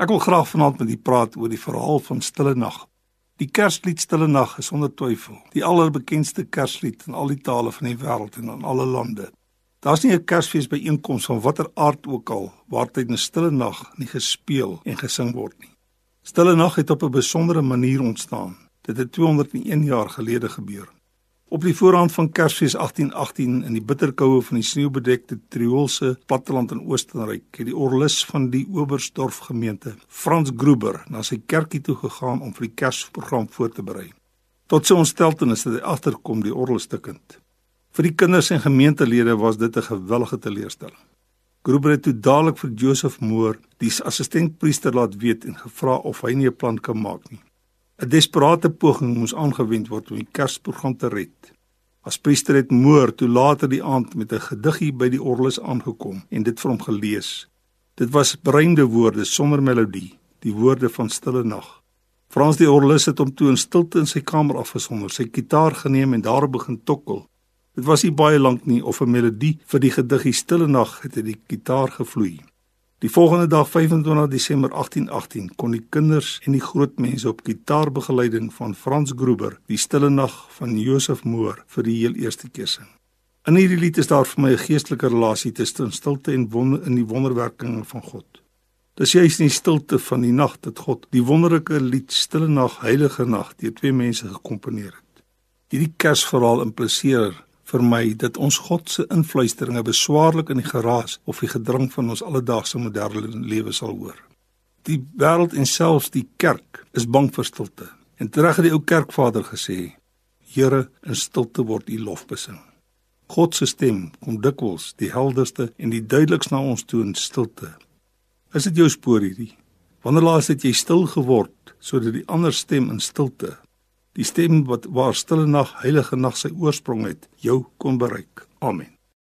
Ek wil graag vanaand met u praat oor die verhaal van Stille Nag. Die Kerslied Stille Nag is sonder twyfel die allerbekendste Kerslied in al die tale van die wêreld en in alle lande. Daar's nie 'n Kersfees by einkoms van watter aard ook al waar tyd 'n stille nag nie gespeel en gesing word nie. Stille Nag het op 'n besondere manier ontstaan. Dit het 201 jaar gelede gebeur. Op die voorhand van Kersfees 1818 in die bitterkoue van die sneeubedekte Trioolse platteland in Oostenryk, het die orlis van die Oberstdorf gemeente, Frans Gruber, na sy kerkie toe gegaan om vir die Kersprogram voor te berei. Tot sy ontsteltenis het hy agterkom die orgel stukkend. Vir die kinders en gemeentelede was dit 'n gewellige teleurstelling. Gruber het toe dadelik vir Joseph Moore, die assistentpriester, laat weet en gevra of hy nie 'n plan kan maak nie. 'n Desperate poging moes aangewend word om die Kersprogram te red. As priester het Moore toe later die aand met 'n gediggie by die orgelis aangekom en dit vir hom gelees. Dit was breinde woorde sonder melodie, die woorde van stille nag. Frans die orgelis het hom toe in stilte in sy kamer afgesonder, sy kitaar geneem en daar begin tokkel. Dit was nie baie lank nie of 'n melodie vir die gediggie stille nag het uit die kitaar gevloei. Die volgende dag 25 Desember 1818 kon die kinders en die groot mense op gitaarbegeleiding van Frans Gruber die Stille Nag van Joseph Moore vir die heel eerste keer sing. In hierdie lied is daar vir my 'n geestelike relasie tussen stilte en wonder in die wonderwerkinge van God. Dis juis in die stilte van die nag dat God die wonderlike lied Stille Nag, Heilige Nag deur twee mense gekomponeer het. Hierdie Kersverhaal impliseer vir my dat ons God se influisteringe beswaarlik in die geraas of die gedrang van ons alledaagse moderne lewe sal hoor. Die wêreld en selfs die kerk is bang vir stilte. En terug het die ou kerkvader gesê: Here, in stilte word U lof besing. God se stem kom dikwels die helderste en die duidelikste na ons toe in stilte. Is dit jou spoor hierdie? Wanneer laas het jy stil geword sodat die ander stem in stilte die stem wat waar stille nag heilige nag sy oorsprong het jou kon bereik. Amen